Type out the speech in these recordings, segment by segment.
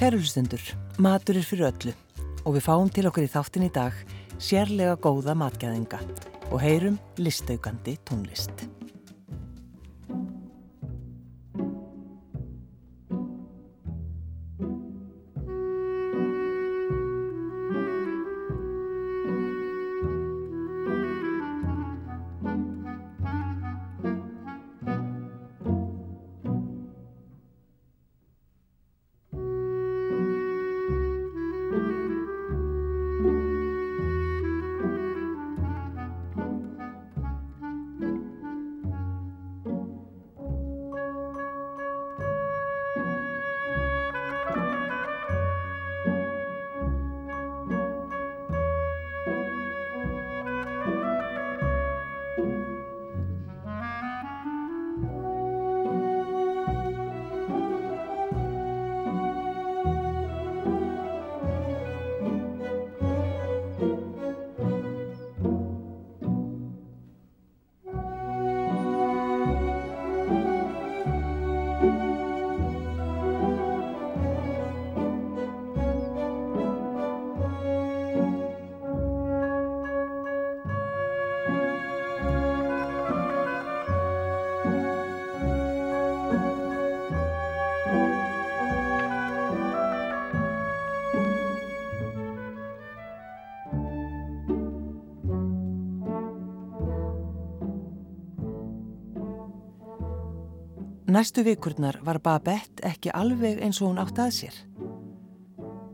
Kærulustendur, matur er fyrir öllu. Og við fáum til okkur í þáttin í dag sérlega góða matgæðinga. Og heyrum listaukandi tónlist. Næstu vikurnar var Babette ekki alveg eins og hún átt að sér.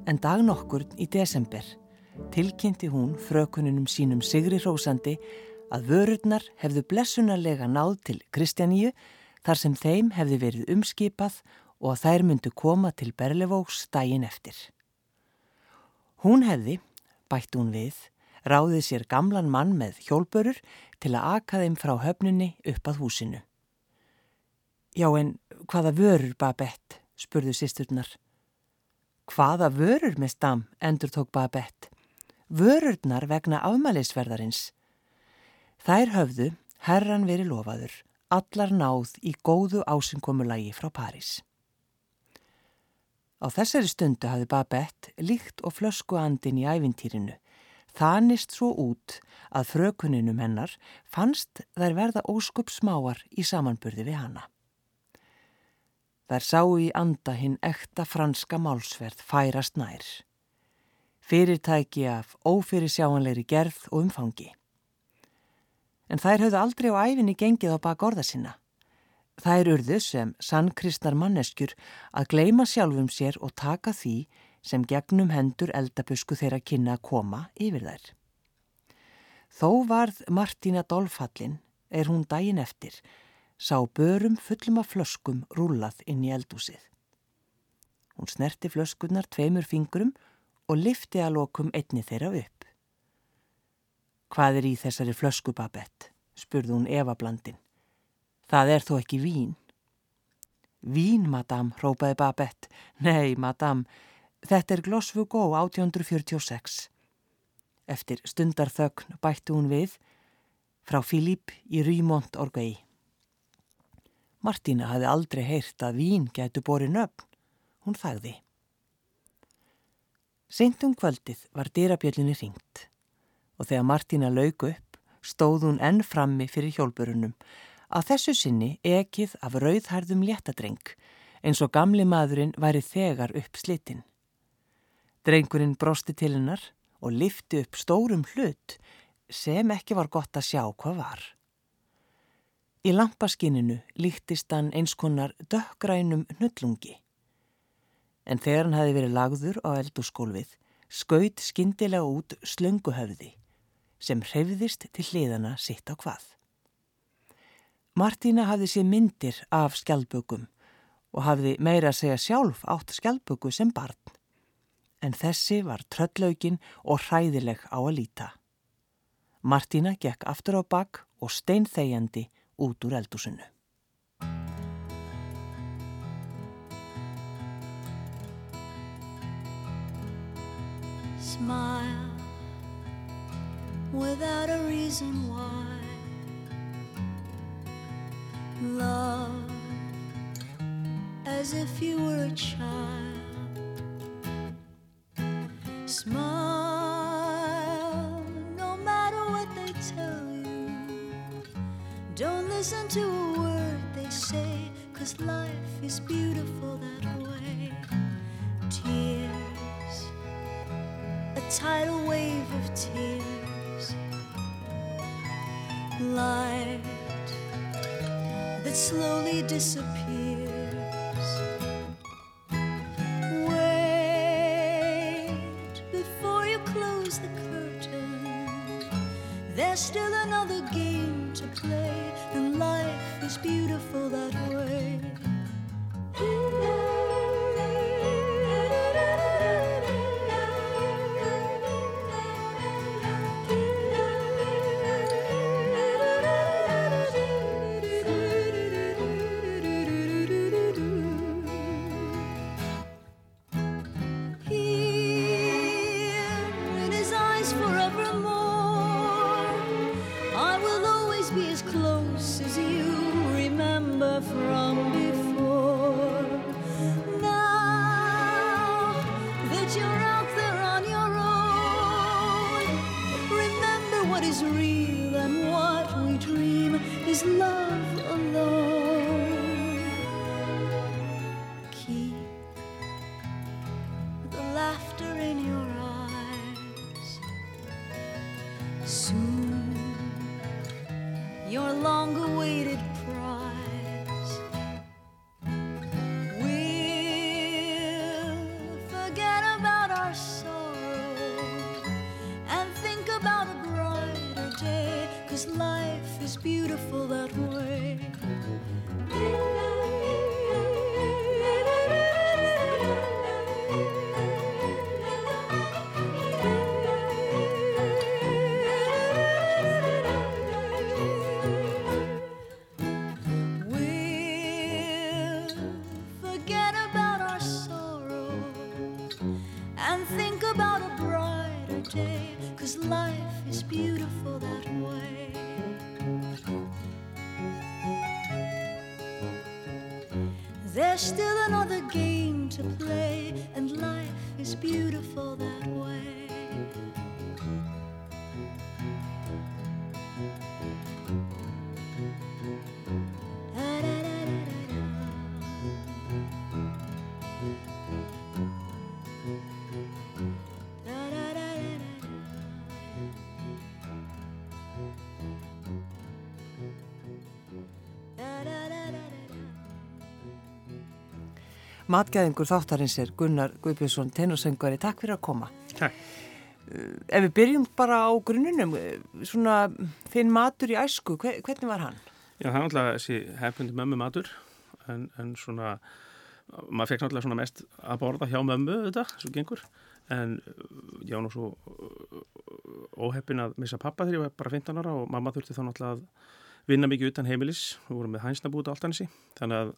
En dag nokkur í desember tilkynnti hún frökununum sínum Sigri Rósandi að vörurnar hefðu blessunarlega náð til Kristjaníu þar sem þeim hefði verið umskipað og að þær myndu koma til Berlevóks daginn eftir. Hún hefði, bætt hún við, ráðið sér gamlan mann með hjólbörur til að aka þeim frá höfnunni upp að húsinu. Já, en hvaða vörur, Babette? spurðu sýsturnar. Hvaða vörur með stam, endur tók Babette. Vörurnar vegna afmælisverðarins. Þær höfðu, herran veri lofaður, allar náð í góðu ásynkomulagi frá París. Á þessari stundu hafði Babette líkt og flösku andin í ævintýrinu. Þanist svo út að frökuninum hennar fannst þær verða óskup smáar í samanburði við hana. Þær sáu í anda hinn ekta franska málsverð færast nær. Fyrirtæki af ófyrir sjáanleiri gerð og umfangi. En þær höfðu aldrei á æfinni gengið á bak orða sinna. Þær urðu sem sannkristnar manneskjur að gleima sjálfum sér og taka því sem gegnum hendur eldabusku þeirra kynna að koma yfir þær. Þó varð Martína Dolfallin, er hún daginn eftir, sá börum fullum af flöskum rúlað inn í eldúsið. Hún snerti flöskunnar tveimur fingurum og lifti að lokum einni þeirra upp. Hvað er í þessari flöskubabett? spurði hún Eva blandin. Það er þó ekki vín. Vín, madam, rópaði Babett. Nei, madam, þetta er Glosvugó 1846. Eftir stundarþögn bætti hún við frá Filip í Rýmont Orgei. Martína hafði aldrei heyrt að vín getur borið nöfn. Hún þagði. Seintum kvöldið var dyrabjöllinni ringt og þegar Martína lauk upp stóð hún enn frammi fyrir hjólburunum að þessu sinni ekið af rauðhærðum léttadreng eins og gamli maðurinn væri þegar upp slitinn. Drengurinn brosti til hennar og lifti upp stórum hlut sem ekki var gott að sjá hvað var. Í lampaskinninu líktist hann eins konar dökgrænum hnullungi. En þegar hann hafi verið lagður á eldurskólfið, skaut skindilega út slönguhöfði sem hreyfðist til hliðana sitt á hvað. Martína hafði sér myndir af skjálpökum og hafði meira að segja sjálf átt skjálpöku sem barn. En þessi var tröllaugin og hræðileg á að líta. Martína gekk aftur á bakk og steinþegjandi út úr eldúsinu. Smile without a reason why Love as if you were a child Smile listen to a word they say, cause life is beautiful that way. Tears, a tidal wave of tears. Light that slowly disappears. There's still another game to play, and life is beautiful that way. Matgæðingur þáttarins er Gunnar Guðbjörnsson, tenorsöngari. Takk fyrir að koma. Takk. Ef við byrjum bara á grunnunum, svona þinn matur í æsku, hve- hvernig var hann? Já, það er náttúrulega þessi hefbundi mömmu matur en, en svona, maður fekk náttúrulega svona mest að borða hjá mömmu þetta, svo gengur en ég var nú svo óheppin að missa pappa þegar ég var bara 15 ára og mamma þurfti þá náttúrulega að vinna mikið utan heimilis, við vorum með hænsnabúti á Altanesi, þannig að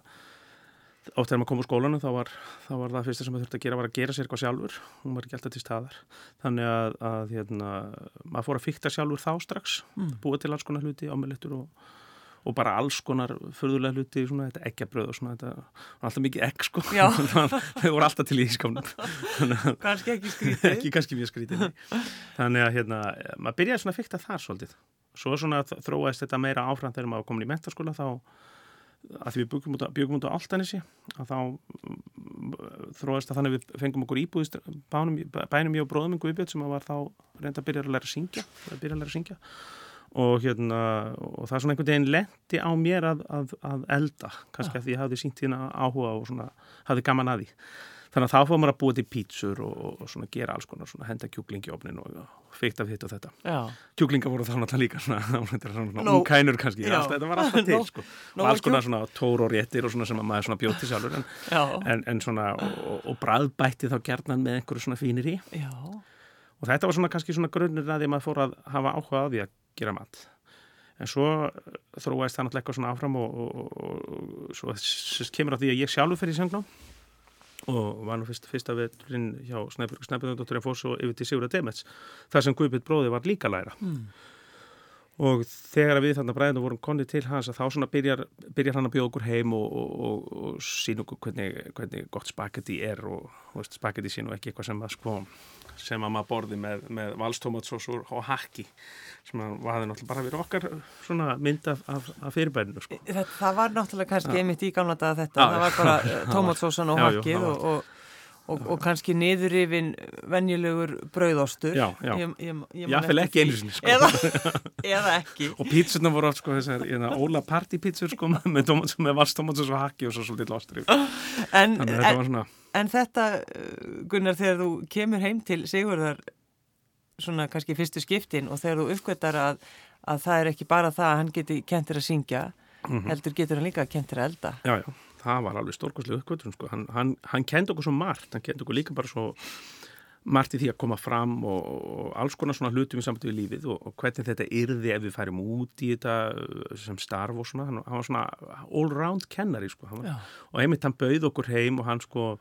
oft þegar maður kom úr skólanum þá var, þá var það fyrsta sem maður þurfti að gera var að gera sér eitthvað sjálfur. Hún var ekki alltaf til staðar. Þannig að, að hérna, maður fór að fykta sjálfur þá strax Mm. búið til alls konar hluti, ámælettur og, og bara alls konar förðulega hluti svona þetta eggjabröð og svona þetta var alltaf mikið egg sko. Þau voru alltaf til í ískapnum Kannski ekki skrítið. ekki kannski mjög skrítið þannig að hérna, maður byrjaði svona að fykta þar svolítið. Svo svona þróaðist þetta meira áfram þegar maður komin í mentaskóla þá að því við byggum út byggum út á Altanesi að þá mm, þróaðist það þannig að við fengum okkur íbúðist bænum, bænum ég og bróðum minn Guðbjörn sem að var þá reynda að byrja að læra að syngja að byrja að læra að syngja. Og hérna og það er svona einhvern veginn lendi á mér að, að, að elda kannski að því ég hafði sínt hérna áhuga og svona hafði gaman að því þannig að þá fóðum maður að búa til pítsur og, og svona gera alls konar svona henda kjúklingi í opnin og, og feikt af hitt og þetta. Já. kjúklinga voru þá náttúrulega líka svona, svona Nó- ungkænur kannski, alltaf, þetta var alltaf til Nó- sko. nóg og alls konar svona tór og réttir og svona sem að maður svona bjóti sjálfur en, en, en svona og, og, bræðbætti þá gerðnan með einhverju svona fínir í Já. og þetta var svona kannski svona grunnir að því að maður fór að hafa áhuga á því að gera mat. En svo eh, þróaðist það náttúrulega eitthvað svona áfram og, svo kemur að því að ég sjálfur fyrir í söngnám og var nú fyrst, fyrsta veturinn hjá Snæbjörg Snæbjörgdóttur en fór svo yfir til Sigurða Demets þar sem Guðbjörn bróði var líka læra Mm. og þegar við þarna bræðinu vorum konni til hans þá svona byrjar, byrjar hann að bjóða okkur heim og, og, og, og sína okkur hvernig, hvernig gott spagetti er og spagetti sín og ekki eitthvað sem að sko sem að maður borði með, með valstómatsósur og hakki sem að hafði náttúrulega bara verið okkar svona mynd af, af, af fyrirbærinu sko. Það, það var náttúrulega kannski Já. einmitt í gamla daga þetta, Já, það var já. bara tómatsósan og Já, hakkið og, og, og, og kannski niðurifin venjulegur brauðostur. Já, já. Ég, ég, ég Jáfnvel eftir ekki einu sinni, sko. Eða, eða ekki. og pítsurna voru oft sko þessar Óla partypítsur sko með, valstómatsós og hakki og svo svolítið lostur. En, að þetta en, var svona en þetta, uh, Gunnar, þegar þú kemur heim til Sigurðar svona kannski fyrstu skiptin og þegar þú uppgötar að, að það er ekki bara það að hann geti kentir að syngja, Mhm. heldur getur hann líka að kentir að elda. Já, já, það var alveg stórkostlega uppgötun sko. hann, hann, hann kendi okkur svo margt hann kendi okkur líka bara svo margt í því að koma fram og, og alls konar svona hlutum í við lífið og, og hvernig þetta yrði ef við færum út í þetta uh, sem starf og svona hann, hann var svona all-round kennari sko. Var, og einmitt hann bauð okkur heim og hann sko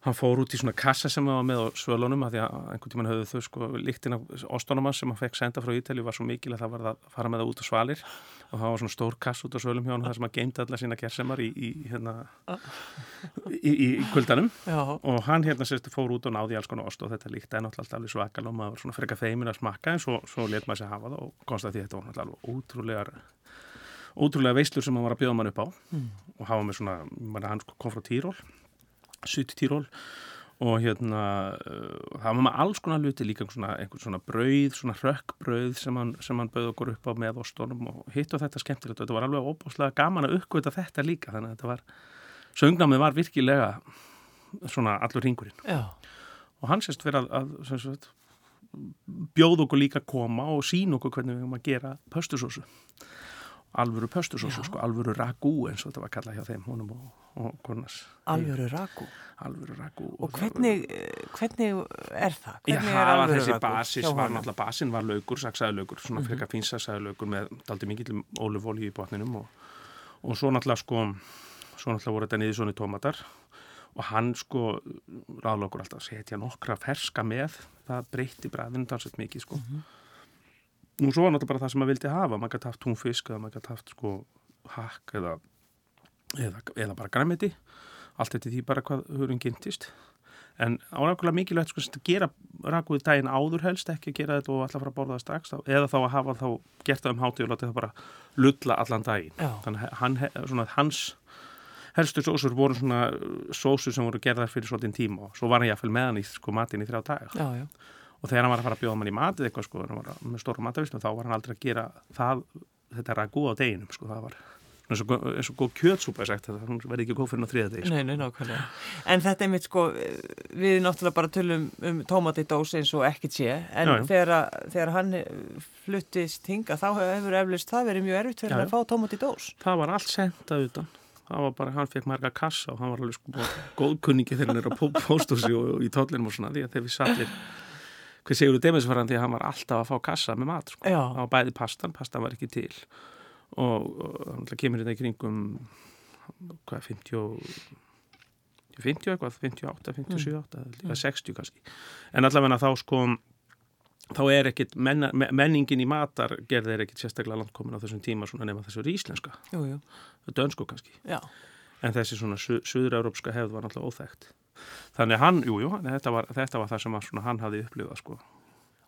hann fór út í svona kassa sem hann var með á svölunum að því að einhvern tímann höfðu þau sko líktin af ostunum hans sem hann fekk senda frá Ítali var svo mikil að það var að fara með það út á svalir. Og það var svona stór kass út á svölum hjá hann þar sem hann geimdi alla sína gersemar í, í, hérna, í, í, kuldanum. Já, og hann hérna sérstu fór út og náði alls konar ost og þetta líkti náttúrulega alltaf alveg svakal og maður var svona frekar feimin að smakka en svo, svo let maður sér hafa það og konsta því að þetta var alveg ótrúlegar ótrúlega veislur sem hann var að bjóða mann upp á. Og hafa með svona, hann sko kom frá Týról Sutt Týról og hérna uh, það var með alls konar luti líka svona, einhvern svona brauð, svona rökkbrauð sem hann, hann bauð okkur upp á með ostónum og hitt og þetta skemmtilegt. Og þetta var alveg óbúslega gaman að uppgöta þetta líka þannig að þetta var, söngnámið var virkilega svona allur ringurinn já, og hann sérst verið að, að sagt, bjóð okkur líka að koma og sína okkur hvernig við höfum að gera pöstusósu alvöru pöstusósu, Já. sko, alvöru ragú eins og þetta var kallað hjá þeim honum og, og konars alvöru raku. alvöru ragú Og hvernig, eh, hvernig er það? Já, Hvernig var alvöru þessi raku basis, hjá var náttúrulega basin var laukur, saksaði laukur, Mhm. svona frekar fín saksaði laukur með daldi mikill ólufólju í botninum og, og svo náttúrulega sko, svo náttúrulega voru þetta niður svona tómatar og hann sko ráðla okkur alltaf að setja nokkra ferska með, það breytti bræðinu dansett mikið sko. Mhm. Nú svo var náttúrulega bara það sem maður vildi hafa, maður gæti haft túnfisk eða maður gæti haft sko hakk eða, eða, eða bara græmiti, allt eftir því bara hvað hurinn kynntist. En árækulega mikilvægt sko, að gera rakuði daginn áður helst ekki að gera þetta og alltaf fara að borða það strax eða þá að hafa þá gert það um hátíð og láta það bara lulla allan daginn. Já. þannig hann, svona, hans helstu sósur voru svona sósur sem voru gerðar fyrir svolítinn tíma og svo var hann jáfnvel með hann í sko, matinn í þrjá daga. Já, já. Og þegar hann var að fara að bjóða mann í matið eitthvað sko, með stóra matavistum þá var hann aldrei að gera það, þetta ragu á deginum sko, það var eins og, og góð kjötsúpa sagt, hún verði ekki góð fyrir á þriða degi sko. Nei, nei, nákvæmlega. En þetta er mitt sko, við náttúrulega bara tölum um tómatidós eins og ekkert sé, en Já, já. Þegar, að- þegar hann fluttist hinga, þá hefur eflust það verið mjög erfitt fyrir Já, að fá tómatidós. það var allt sendað utan það var bara, hann fekk marga kassa og hann var alveg sko góðkunningi þegar hann er á pó- pósthúsi og, og í tóllinum og svona því að þegar við sallir hver segur þú demisvarandi að hann var alltaf að fá kassa með mat sko. Var bæði pastan, pastan var ekki til. Og, og hann kemur þetta í kringum hvað, 50 og 50 eitthvað, 58, 57, 8 eða 60 kannski. En allavega þá sko þá er ekkit menna, me- menningin í matar gerði er ekkit sérstaklega landkomin á þessum tíma svona nema þessu íslenska. Jú, jú. dönsku kannski, Já, en þessi svona su suður-európska hefð var náttúrulega óþægt þannig hann, jú, jú, þetta þetta var það sem svona, hann hafði upplifað sko.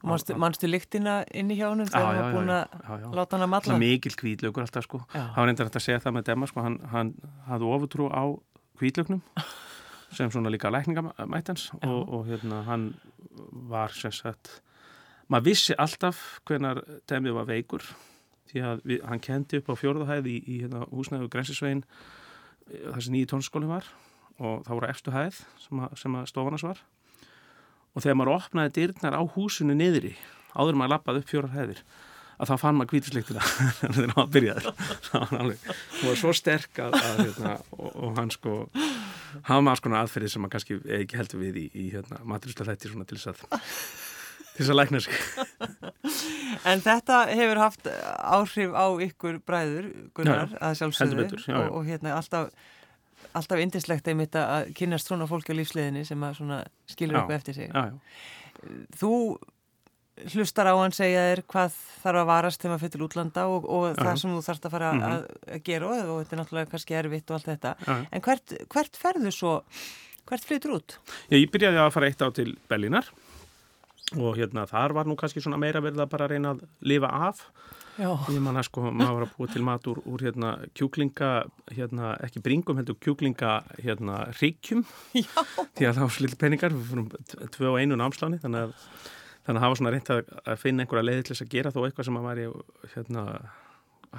manstu, manstu lyktina inni hjá honum þegar hann var búin að láta hann að matla? Svona mikil kvítlaugur alltaf sko Já. hann reyndar hægt að segja það með Demma sko, hann, hann hafði ofurtrú á kvítlaugnum sem svona líka lækningamætans og, og hérna hann var sem sagt maður vissi alltaf hvenar Demmi var veikur því að við, hann kendi upp á fjórðahæð í, í hérna, húsnæðu Grensisvein þar sem nýji tónskóli var og það voru efstu hæð sem að, sem að stofanas var. Og þegar maður opnaði dyrnar á húsinu niðri áður maður lappaði upp fjórar hæðir að þá fann maður kvítisleiktina þegar hann var byrjaður það var, alveg, það var svo sterk að, að hérna, og, og hann sko hafa maður sko aðferðið sem maður kannski ekki heldur við í, í hérna, maturislega þætti svona til þess að til þess að lækna sig. En þetta hefur haft áhrif á ykkur bræður, Gunnar, Já, já. að sjálfsögðu. Og, og hérna alltaf, alltaf indislegt einmitt að kynast svona fólki á lífsleðinni sem að skilur Já. eitthvað eftir sig. já, já. Þú hlustar á hann segja þér hvað þarf að varast þegar maður fyrir útlanda og, og það sem þú þarfst að fara Mhm. að, að gera og, þetta er náttúrulega kannski erfitt og allt þetta. En hvert, hvert ferðu svo, hvert flytur út? Já, ég byrjaði að fara eitt á til Berlínar og hérna þar var nú kannski svona meira verið að bara reyna að lifa af Ég man að sko, maður var að búa til mat úr, úr hérna, kjúklinga, hérna, ekki bringum, heldur kjúklinga, hérna, ríkjum. Já. Því að það var lill peningar, við fórum tvö og einu námsláni, þannig að, þannig að hafa svona reynt að, að finna einhverja leiði til þess að gera þó eitthvað sem að væri, hérna,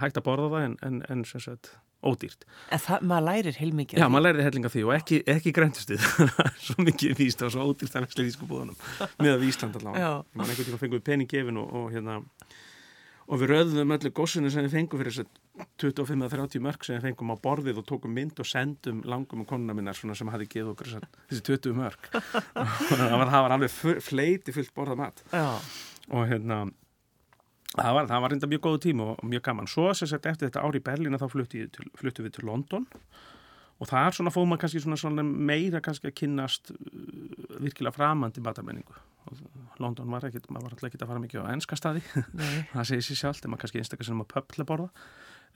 hægt að borða það en, en, en sem sagt, ódýrt. en það, maður lærir heilmikið. Já, maður lærið hellinga því og ekki, ekki græntustuð, svo mikið víst og svo ódýrt að næslega í skubúðunum, með að Ísland allavega. Já. Man einhvern tíma fengum við pening gefin og, og hérna, og við röðum öllu góssinu sem við fengum fyrir þess 25-30 mörg sem við fengum á borðið og tókum mynd og sendum langum og konuna minnar svona sem hafi geð okkur þessi 20 mörg það var, það var alveg fleiti fullt borðað mat. Já, og hérna það var, það var reynda mjög góðu tíma og mjög gaman. Svo sem sagt eftir þetta ár í Berlína þá fluttum við, til- fluttum við til London og það er svona fóð maður kannski svona, svona meira kannski að kynnast uh, virkilega framandi matarmenningu. London var ekkit, maður var alltaf ekki að fara mikið á enska staði. Það segir sér sjálft, en maður kannski einstaklega sem að að borða.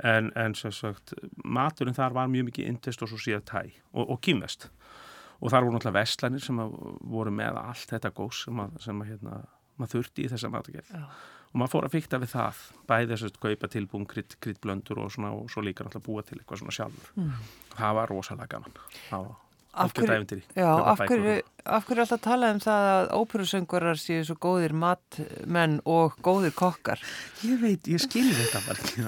En, en sem sagt, maturinn þar var mjög mikið indist og svo síðan tæ og, og kýmvest og þar voru náttúrulega vestlanir sem voru með allt þetta gós sem að, sem að hérna, maður þurfti í þessa matagerð Já. Og maður fór að fykta við það bæði þess að kaupa tilbúin krydd, kryddblöndur og, svona, og svo líka náttúrulega búa til eitthvað svona sjálfur Mm. það var rosalega gaman það var ævintýri. Já, Kaupa af hverju, er alltaf að tala um það að óperusöngurar séu svo góðir matmenn og góðir kokkar? Ég veit, ég skilur þetta bara ekki.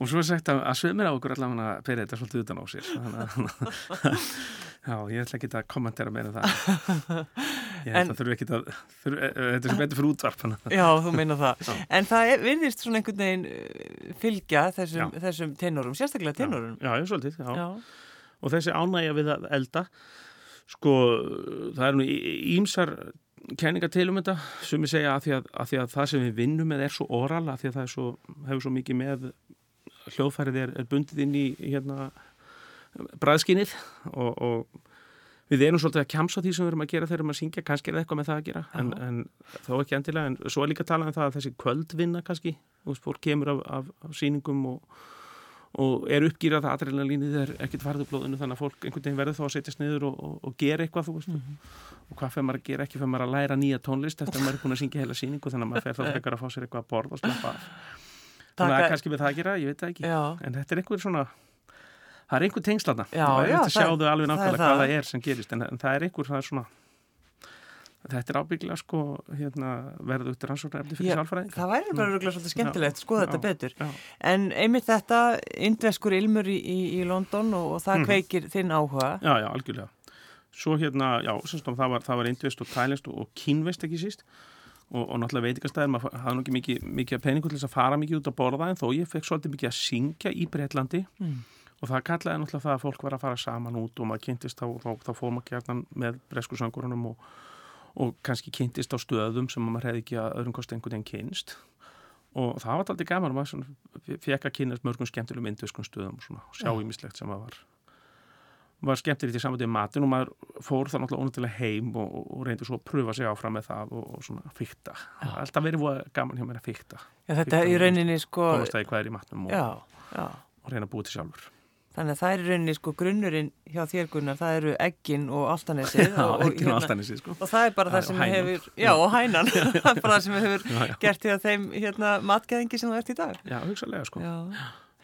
Og svo er sagt að, að sömur á okkur allavega bera þetta svolítið utan á sér. Þannig að, já, ég ætla ekki að kommentera meira um það. Ég En- ætla að þurfi ekki að, þurfi, þetta er sem betur fyrir útvarp. Já, þú meina það. Já. En það virðist svona einhvern veginn uh, fylgja þessum, þessum tenorum, sérstaklega tenorum. Já, já, svolítið, já. Já. Og þessi ánægja við að elda, sko, það er nú ímsar kenningar til um þetta sem ég segja að því að, að því að það sem við vinnum með er svo oral, að því að það er svo, hefur svo mikið með hljóðfærið er, er bundið inn í hérna bræðskinnið og, og við erum svolítið að kjamsa því sem við erum að gera þegar við erum að syngja, kannski er það eitthvað með það að gera en, en þó ekki endilega en svo er líka að tala um það að þessi kvöldvinna kannski, veist, fólk kemur af, af, af sýningum og, og er uppgýrað að adrenalínið er ekkert farið úr blóðinu þannig að fólk einhvern veginn verður þá að setjast niður og, og, og gera eitthvað, þú veist. Og hvað fyrir maður að gera, ekki fyrir maður að læra nýja tónlist eftir að maður er búin að syngja heila sýningu þannig að maður fer þá frekar að fá sér eitthvað að borða og slappa af. Þannig að kannski með það að gera, ég veit það ekki. Já. en þetta er einhver svona það er einhver tengslarna Já, já, það- sjáðu alveg nákvæmlega hvað það er sem gerist en, en það er einhver, það er svona þetta er ábygglega sko hérna, verður út rannsóknar eftir fyrir sálfræðing Það væri bara rúglega svolítið skemmtilegt, skoða þetta betur. En einmitt þetta, indveskur ilmur í, í, í London og, og það Mhm. kveikir þinn áhuga. já, já, algjörlega. Svo hérna, já, sem stóðum, það var, var indvist og tælist og, og kínvist ekki síst. Og, og náttúrulega veitingastæðir, maður hafði nú ekki mikið, mikið peningu til þess að fara mikið út að borða en þó ég fekk svolítið mikið að syngja í Breitlandi Mm. Og það kallaði náttúrulega það að fólk var að fara saman út og maður kynntist þá, þá, þá fór maður gjarnan með breskusangurunum og, og kannski kynntist á stöðum sem maður hefði ekki að öðrum kosti einhvern veginn kynst og það var alltaf gaman maður svona fekk að kynast mörgum skemmtilegum induskum stöðum og svona, sjá Já. ímislegt sem að var var skemmtilegt í samvætið matin og maður fór það náttúrulega ónættilega heim og, og, og reyndi svo að pröfa sig áfram með það og, og svona var alltaf verið gaman hjá mér að fykta. Já, þetta í rauninni sko, er og, og reyna að búa til sjálfur. Þannig að það er rauninni sko grunnurinn hjá þér Gunnar, það eru eggin og altanesið Já, og, og, hérna. sko. og það er bara Það það sem hænan. hefur, já og hænan, það er bara það sem hefur Já, já. gert því að þeim hérna, matgeðingi sem þú ert í dag. Já, hugsalega sko. Já,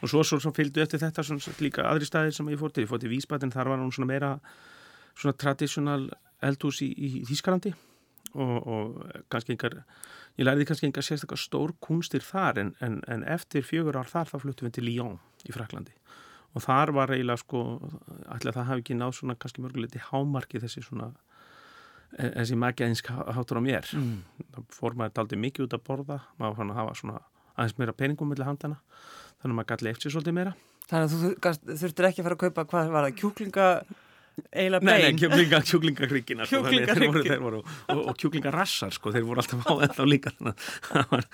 Og svo, svo, svo fylgdu eftir þetta svona, líka aðri staðir sem ég fór til. Ég fór til Vísbatin, þar var hún svona meira svona traditional eldhús í, í Þískalandi og, og kannski einhver, ég læriði kannski einhver sérstaklega stór kunstir þar en, en, en eftir fjögur ár þar þá fluttum við til Lyon í Fraklandi og þar var eiginlega sko, ætla það hafi ekki náð svona kannski mörguleiti hámarki þessi svona e- þessi magiðinsk hátur á mér Mm. þá fór maður daldi mikið út að borða maður fann að hafa svona aðeins meira peningum millir handana, þannig að maður gæti leift sér svolítið meira Þannig að þú þurftir ekki að fara að kaupa, hvað var það, kjúklinga Nei, nei, bein? kjúklinga, kjúklingakryggina þannig að þeir voru, Kjúklingahryggir. þeir voru, og, og kjúklingarassar sko, þeir voru alltaf á ennþá líka það var,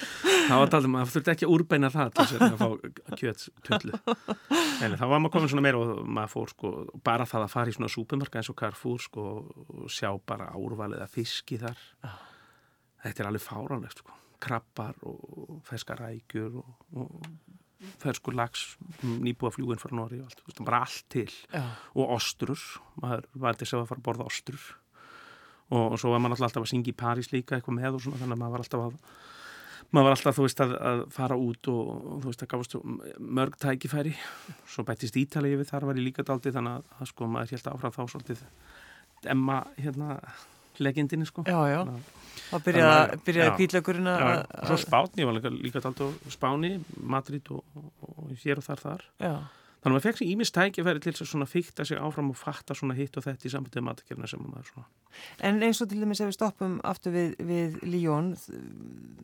það var talað um að það þurfti ekki að úrbeina það til þess að fá kjöt tullu en þá var maður komin svona meira og maður fór sko, bara það að fara í svona súpumarka eins og Carrefour sko, og sjá bara árvalið að fiski þar. Þetta er alveg fáránlegt sko. Krabbar og ferskar rækjur og, og ferskur lags nýbúa fljúin frá Nóri og allt, þú veist, bara allt til. Já, og ostrur, maður var til að fara að borða ostrur. Og, og svo var maður alltaf að syngja í París líka eitthvað með og svona þannig að maður var alltaf að maður var alltaf, þú veist, að, að fara út og, og þú veist, að gáðast mörg tækifæri, svo bættist Ítalið við þar var ég líka daldi þannig að, að sko maður held áfram þá svolítið emma, hérna, legendinni sko. Já, já. Það byrjaði, Þannig að- Já, að... svo Spáni, ég var líka, líka daldi á Spáni, Madrid og, og, og hér og þar þar. Já, þannig að maður fekk sér ímist tækifæri til þess að svona fykta sig áfram og fatta svona hitt og þetta í sambundið matakirna sem maður svona En eins og til dæmis ef við stoppum aftur við, við Líón,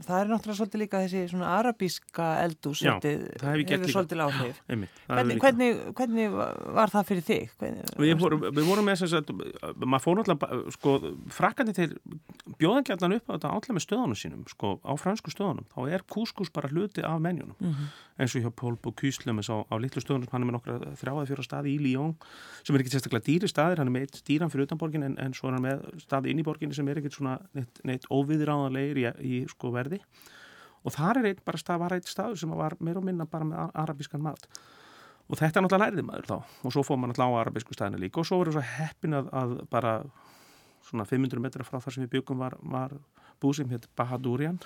það er náttúrulega svolítið líka þessi svona arabíska Já, svolítið, það hef ég gert hefur líka. svolítið áhrif. einmitt, það er Hvernig, hvernig, hvernig var það fyrir þig? Hvernig, Við vorum, við vorum með þess að maður fór náttúrulega, sko, frakkandi þeir bjóðangjarnan upp á þetta átla með stöðunum sínum, sko, á fransku stöðunum þá er kúskus bara hluti af menjunum Mhm. eins og hjá Pól Bókýslumis á, á litlu stöðunum, með nokkra þrjáða fjóra staði í Líón, sem er ekki sérstaklega dýri staðir, hann er með dýran fyrir utanborgin en, en svo er hann með staði inn í borginni sem er ekkit svona neitt, neitt óviðráðanlegir í, í sko verði. Og þar er einn bara stað, var eitt staður sem var meir og minna bara með arabískan mat. Og þetta náttúrulega lærði maður þá. Og svo fór maður náttúrulega á arabísku staðinu líka. Og svo voru svo heppin að, að bara svona 500 metra frá þar sem við byggum var, var búð sem hétt Bahadurian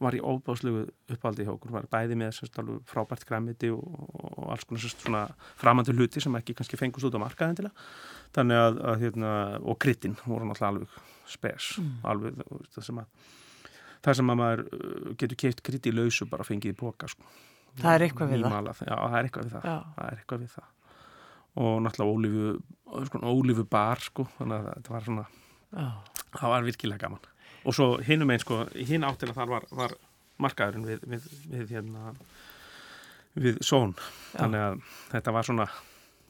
var í óbáslegu uppaldi hjá okkur, var bæði með sérst alveg frábært græmiti og, og alls konar sérst svona framandi hluti sem ekki kannski fengust út á markaðin til það þannig að, að hérna, og kryttin voru náttúrulega alveg spes alveg þú veist, það sem að það sem að maður uh, getur keift krytti í lausu bara fengið í póka sko. Það er eitthvað við það. Nýmalað, Já, það er eitthvað við það. Það er eitthvað við það. Og náttúrulega ólífu, sko, ólífu bar sko, þannig að þetta var svona Já. það var virkilega gaman og svo hinum einn sko, hinn áttina þar var, var markaðurinn við, við, við hérna við són þannig að þetta var svona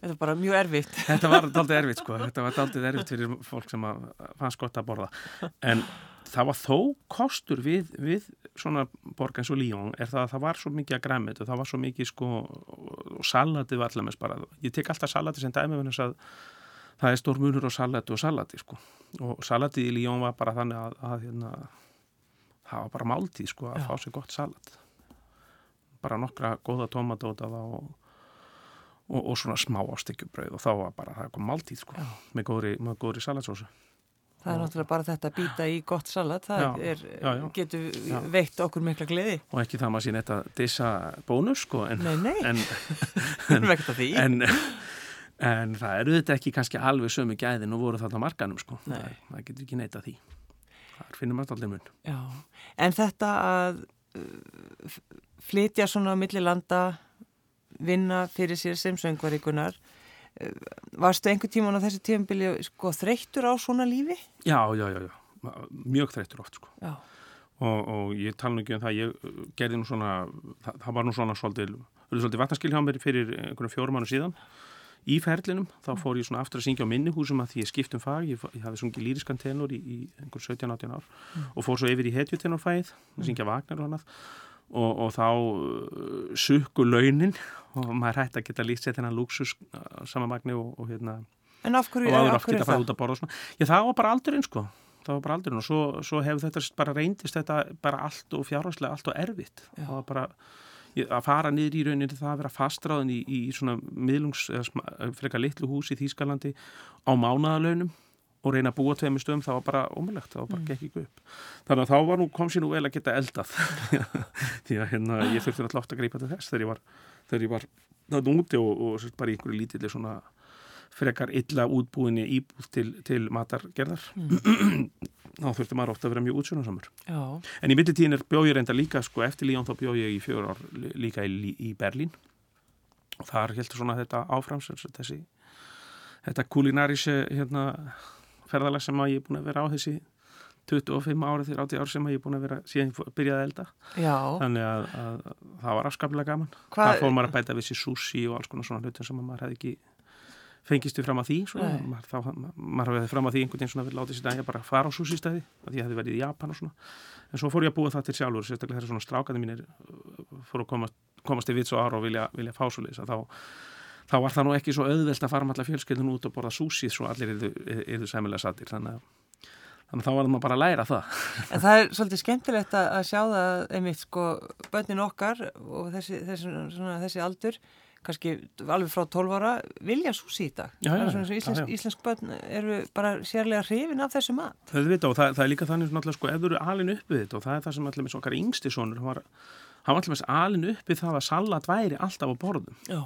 Þetta er bara mjög erfitt. þetta var daldið erfitt sko. Þetta var daldið erfitt fyrir fólk sem að fannst gott að borða. En það var þó kostur við, við svona borg eins og Líón er það að það var svo mikið að græmið og það var svo mikið sko og salatið var allir með bara ég tek alltaf salati sem dæmi að það er stór munur á salati og salati sko og salatið í Líón var bara þannig að, að hérna, það var bara máltíð sko að Já. fá sér gott salat bara nokkra góða tomatótaða og og, og svona smá ástekjubrauð og þá var bara það kom máltíð sko, Já. með góðri, góðri salatsósu. Það er náttúrulega bara þetta að býta í gott salat, það Já, er, já, getur Já. veitt okkur mikla gleði. Og ekki það maður sín þetta dissa bónus sko, en, Nei, nei, en, erum ekkert að því. en, en það eru þetta ekki kannski alveg sömu gæðin og voru þarna á markanum sko. Nei. Það, það getur ekki neita því. Það finnum maður allir mun. Já, en þetta að uh, flytja svona á milli landa, vinna fyrir sér sem söngvarikunar, uh, varstu einhver tíman á þessu tímabili sko þreyttur á svona lífi? Já, já, já, já. Mjög þreyttur oft sko. Já, og, og ég tala nú ekki um það ég uh, gerði nú svona það, það var nú svona svolítið, svolítið vatnaskil hjá mér fyrir einhvern fjórum mánu síðan í ferlinum, þá fór ég svona aftur að syngja á minnihúsum að því ég skipt um fag ég, ég hafði sungið lýriskan tenor í, í einhver 17-18 ár og fór svo yfir í hetjutenorfæð að syngja Vagnar og annað og, og þá uh, sukku launin og maður hætti að geta lýst sér þennan luxus uh, samanmagni og, og hérna en af hverju, og af hverju er það? út að borða og svona. Já, það var bara aldurinn sko. Það var bara aldurinn og svo, svo hefur þetta bara reyndist þetta bara allt og fjárhagslega allt og erfitt. Já. Það var bara að fara niður í rauninni það að vera fastráðin í, í svona miðlungs eða sma- frekar litlu hús í Þýskalandi á mánaðalaunum og reyna að búa tveimur stöðum, það var bara ómulegt, það var bara gekk ekki upp. Þannig að þá var nú, kom sér nú vel að geta eldað því að hérna, ég þurfti alltaf að grípa til þess þegar ég var, þegar ég var þarna úti og, og bara í einhverju lítilli svona frekar illa útbúinni íbúð til, til matargerðar. Þá þurfti maður ofta að vera mjög útsjónasamur Já, en í mittitíðin er bjóð ég reynda líka sko, eftir Líón þá bjóð ég í fjögur ár lí- líka í, í Berlín. Og þar heldur svona þetta áfram sem sagt þessi þetta kulinarísi hérna, ferðalag sem að ég er búin að vera á þessi 25 ára til 80 ár sem að ég er búin að vera síðan byrjaði að elda. Já, þannig að, að það var afskaplega gaman. Hvað- það fór maður að bæta við sér sushi og alls konar svona hlutum sem að maður hefði ekki fengist við fram að því maður, þá, maður hefði fram að því einhvern veginn svona við látið sér dæja bara að fara á sushi stæði að ég hefði verið í Japan og svona en svo fór ég að búa það til sjálfur sérstaklega þegar svona strákandi mínir uh, fór að komast, komast í vits og ára og vilja, vilja fá svo leys þá, þá var það nú ekki svo auðvelt að fara með alla fjölskyldun út og borða sushi svo allir yrðu sæmilega sattir þannig að Þannig að þá var maður bara að læra það. en það er svolítið skemmtilegt að, að sjá það einmitt sko bönnin okkar og þessi, þessi, svona, þessi aldur kannski alveg frá 12 ára vilja súsi í dag. Já, já, Það svona íslensk, íslensk börn eru bara sérlega hrifin af þessu mat. Það, það, það er líka þannig svona alltaf sko ef þú eru alin upp við þetta og það er það sem allir með okkar yngsti sonur hann var, hann var allir með alin upp við það að salat væri alltaf á borðum Já.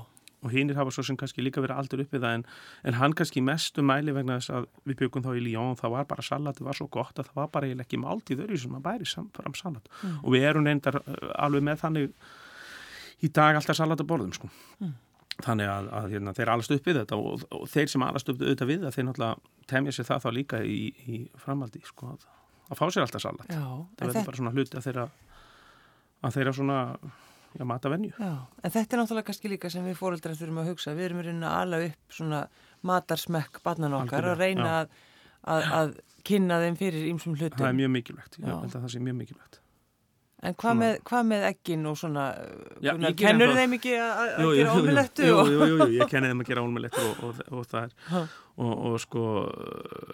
og hinnir hafa svo sem kannski líka verið aldur upp við það en, en hann kannski í mestu mæli vegna þess að við byggum þá í og það var bara salati var svo gott að það var bara ekki máltíð öðru sem að bæri fram salat og við erum reyndar uh, alveg með þannig í dag alltaf salat á borðum sko. þannig að, að hérna, þeir alast upp við þetta og, og þeir sem alast upp auðvitað við það þeir náttúrulega temja sér það þá líka í, í framaldi sko, að, að fá sér alltaf salat Já. það verður bara svona hluti að þeirra að þeirra svona já, matavenju Já, en þetta er náttúrulega kannski líka sem við fóreldrar þurfum að hugsa. Við erum rauninni að ala upp svona matarsmekk barnan okkar og reyna að, að, að kynna þeim fyrir ýmsum hlutum. það er mjög mikilvægt, Já. það sé mjög mikilvægt En hvað með, með eggin og svona, Já, kennur þeim ekki að gera ómulettu? Jú, jú, jú, ég kenni þeim að gera ómulettur og, og, og það er Ha. og, og sko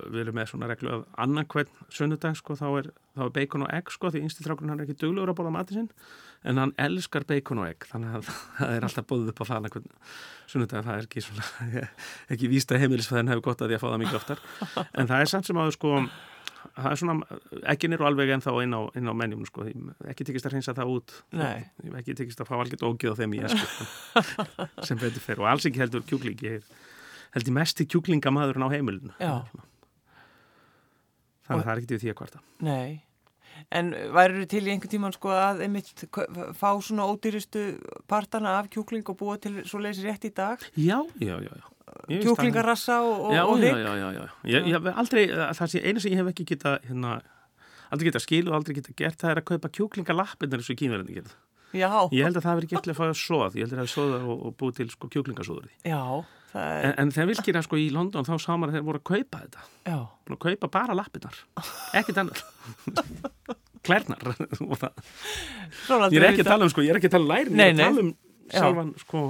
við erum með svona reglu að annan hvern sunnudag sko þá er, þá er bacon og egg sko því yngsti strákurinn hann er ekki duglegur að bóla matið sinn en hann elskar bacon og egg þannig að það er alltaf bóðið upp á það annan hvern sunnudag það er ekki svona ekki víst að heimilisfæðin hefur gott að því að fá það mikið oftar en það er samt sem að sko það er svona, eggin eru alveg ennþá inn á, inn á menjum sko, ekki tekist að hreinsa það út Nei. ekki tekist að fá algjört ógið á þeim í esku sem betur fer og alls ekki heldur kjúkling ég held ég mest í kjúklingamadurinn á heimilinu Já. þannig Og- að það er ekki við því að kvarta Nei, en væru til í einhvern tíman sko að einmitt fá svona ódýristu partana af kjúkling og búa til svo leiðis rétt í dag? já, já, já, já. Kjúklingarassa og, og, já, og já, hrygg? já, já, já. Ég, ég hef aldrei, það sé einu sem ég hef ekki geta hérna, aldrei geta skil og aldrei geta gert það er að kaupa kjúklingalappinnar eins og kýmverðin gerð Já, ég held að það veri gett að fá að svoð ég held að það er svoða og, og búið til sko kjúklingasóður já, er, en, en þegar vilkir sko í London þá sá maður að þeir voru að kaupa þetta. Já, búin að kaupa bara lappirnar. Ekkert annar klærnar. Ég er ekki að tala um sko, ég er ekki að tala um lærin ég er að tala um Já. sjálfan sko,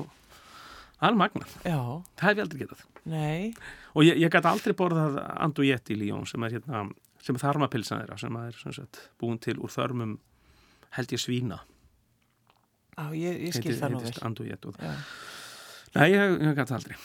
það magnað Já, það hef ég aldrei getað. Nei, og ég, ég gæti aldrei borðað andujett í Líón sem er hérna, sem er þarmapilsan þeirra sem er sem sagt, búin til úr þörmum held ég svína. Á, ég, ég skil það nú vel. andujett og... Já, nei, ég, ég gæti aldrei.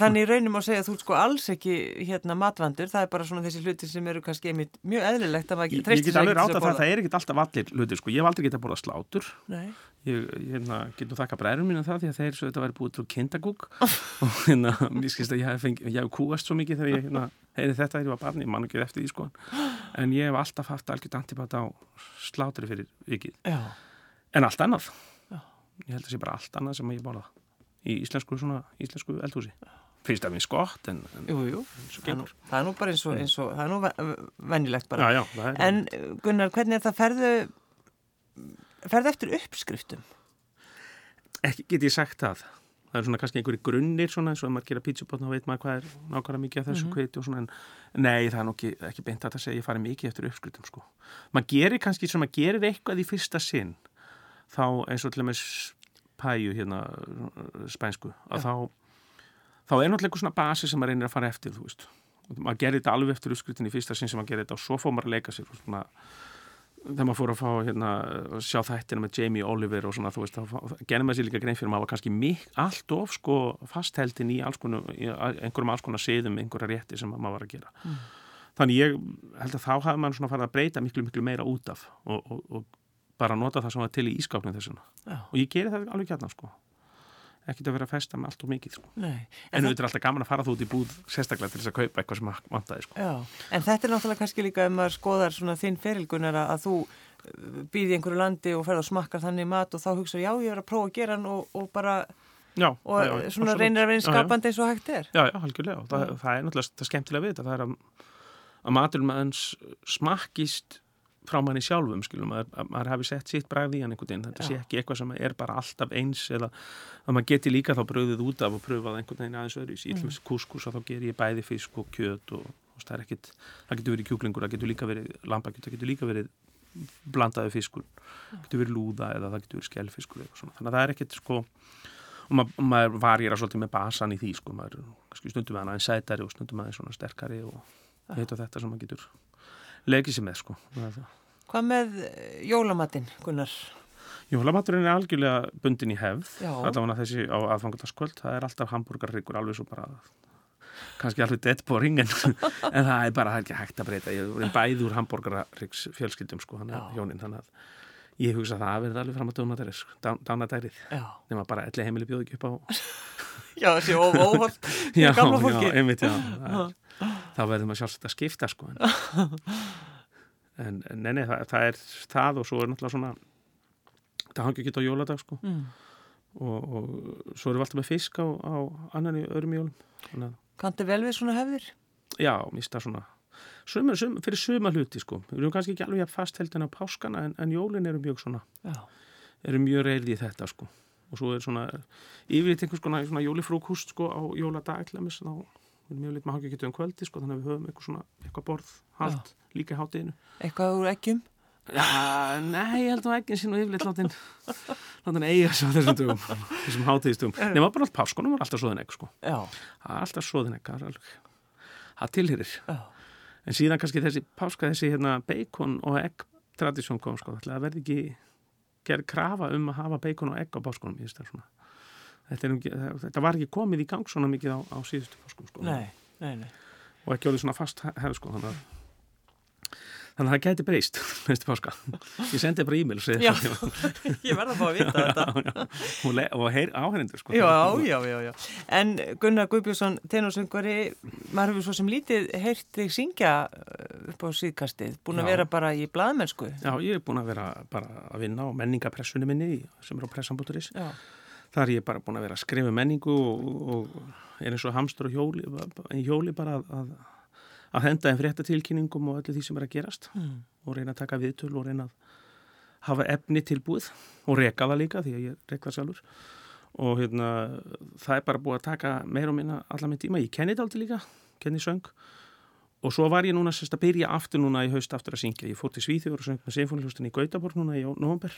Þannig í raunum að segja að þú sko alls ekki hérna matvandur, það er bara svona þessi hluti sem eru kannski einmitt mjög eðlilegt að maður ég, ég treystir get sér alveg ekki til ráta að það, borða. það er ekkert alltaf allir hlutir sko, ég hef aldrei getað borðað slátur. Nei, ég, ég hérna, get nú þakka bræðurum mínu það því að þeir svo þetta væri búið til kindagúk. Og hérna, mér skilst að ég hef, fengi, ég hef kúast svo mikið þegar ég hérna, heyri þetta þegar ég var barni, ég man ekki eftir því sko. En ég hef alltaf haft algjört antibát á slátri fyrir vikið. En allt annað. Já. ég held að sé bara allt annað sem ég borða í íslensku svona, íslensku eldhúsi. Finnst það mér skott en, en jú, jú, og það það er nú bara eins og, eins og það er nú ve- venjulegt bara. já, já, er En Gunnar, hvernig er það? Ferðu ferðu eftir uppskriftum? ekki get ég sagt það. Það er svona kannski einhverju grunnir svona eins og ef maður gera pítsubotna þá veit maður hvað er nákvæmlega mikið af þessu mm og svona en nei það er nú ekki, ekki beint að það segja ég fari mikið eftir uppskrutum sko. Maður gerir kannski sem maður gerir eitthvað í fyrsta sinn þá eins og til og með pæju hérna spænsku að þá þá er náttúrulega eitthvað svona basi sem maður reynir að fara eftir þú veist. Maður gerir þetta alveg eftir uppskrutin í fyrsta sinn sem maður gerir þetta og svo fór maður að leika sér svona þegar maður fór að fá hérna að sjá þættina með Jamie Oliver og svona þú veist, þá genið maður sér líka grein fyrir maður var kannski mik, allt of sko fastheldin í, konar, í einhverjum alls konar siðum, einhverja rétti sem maður var að gera. Þannig ég held að þá hafði maður svona farið að breyta miklu miklu meira út af og, og, og bara nota það sem var til í ískápnum þessuna Já. og ég geri það alveg kjarnan sko ekkert að vera að festa með allt og mikið sko. Nei. en auðvitað er alltaf gaman að fara þú út í búð sérstaklega til þess að kaupa eitthvað sem maður vantaði sko. En þetta er náttúrulega kannski líka ef maður skoðar svona þinn ferilgunar að, þú býði einhverju landi og ferð og smakkar þannig mat og þá hugsa já ég er að prófa að gera hann og, og bara já, og já, já, svona reynir að vera skapandi eins og hægt er. Já, já, halgjörlega. Það, það er náttúrulega það skemmtilega við þetta. Það er að, að maturinn maður smakkist frá manni sjálfum, skilum, að, að maður hafi sett sitt bræði í hann einhvern veginn. Þetta Já. sé ekki eitthvað sem er bara alltaf eins eða að maður geti líka þá bröðið út af og pröfað einhvern veginn aðeins öðru. Í mm. kúskus og þá ger ég bæði fisk og kjöt og, og það er ekkit, það getur verið kjúklingur, það getur líka verið lambakjöt, það getur líka verið blandaði fiskur, það getur verið lúða eða það getur verið skellfiskur eða svona. Þannig að það er ekkit sko og ma maður varýra svolítið með basan í því sko, maður stundum aðeins sætari og stundum aðeins svona sterkari og heit og þetta sem maður getur legið sér með sko. Hvað með jólamatinn, Gunnar? Jólamaturinn er algjörlega bundin í hefð, allavega þessi á aðfangadagskvöld, það er alltaf hambúrgarryggur alveg svo bara, kannski alveg dead boring en, en það er bara það er ekki hægt að breyta, ég er bæði úr hambúrgarryggs fjölskyldum sko, hann er Já. hjónin, þannig að ég hugsa að það verði alveg fram að dánadærið, sko, dán- dánadærið, nema bara elli heimili bjóð ekki upp á, já þessi óholt já, já, einmitt, já, þá verður maður sjálfsagt að skipta sko, en, en, en nei, nei, það, það er það og svo er náttúrulega svona, það hangi ekki á jóladag sko, Mm. og, og svo erum við alltaf með fisk á, á annan í öðrum jólum að, Kanti vel við svona hefðir? já, mista svona suma, suma, fyrir suma hluti sko við erum kannski ekki alveg jafn fast held en á páskana en, en jólin eru mjög svona Já. eru mjög reyði í þetta sko og svo er svona yfirleitt einhvers konar svona jólifrúkúst sko á jóladag ætlamis þá við erum mjög lit með hangið getur um kvöldi sko þannig að við höfum eitthvað svona eitthvað borð halt líka í hátíðinu Eitthvað úr eggjum? Já, nei, ég held að ekki sín og yfirleitt látin látin eiga svo þessum dugum þessum hátíðistum nema bara allt páskonum var alltaf svoðin egg sko Já. alltaf svoðin egg það er alveg það tilhýrir Já. en síðan kannski þessi páska þessi hérna bacon og egg tradisjón kom sko það verði ekki gerð krafa um að hafa bacon og egg á páskonum ég veist það svona þetta, er, þetta var ekki komið í gang svona mikið á, á síðustu páskum sko Nei, nei, nei. og ekki orðið svona fast hefð sko þannig að Þannig að það gæti breyst næstu páska. Ég sendi bara e-mail og segi Já. það. Ég verða að fá að vita þetta. já, le- og heyr áhærendur sko. Já, já, já, já. En Gunnar Guðbjörnsson, tenorsöngvari, maður hefur svo sem lítið heyrt þig syngja uh, upp á síðkastið, búin að Já. vera bara í blaðmennsku. Já, ég er búin að vera bara að vinna á menningapressunni minni sem er á pressan.is. Já, Það er ég bara búin að vera að skrifa um menningu og, og er eins og hamstur og hjóli, hjóli bara að, að, að henda þeim fréttatilkynningum og öllu því sem er að gerast. Mm. og reyna að taka viðtöl og reyna að hafa efni tilbúið og reka það líka því að ég reka það sjálfur. Og hérna það er bara búið að taka meira og minna allar með tíma, ég kenni þetta aldrei líka kenni söng. Og svo var ég núna sérst að byrja aftur núna í haust aftur að syngja, ég fór til Svíþjóður og söng með Sinfónilhustin í Gautaborg núna í november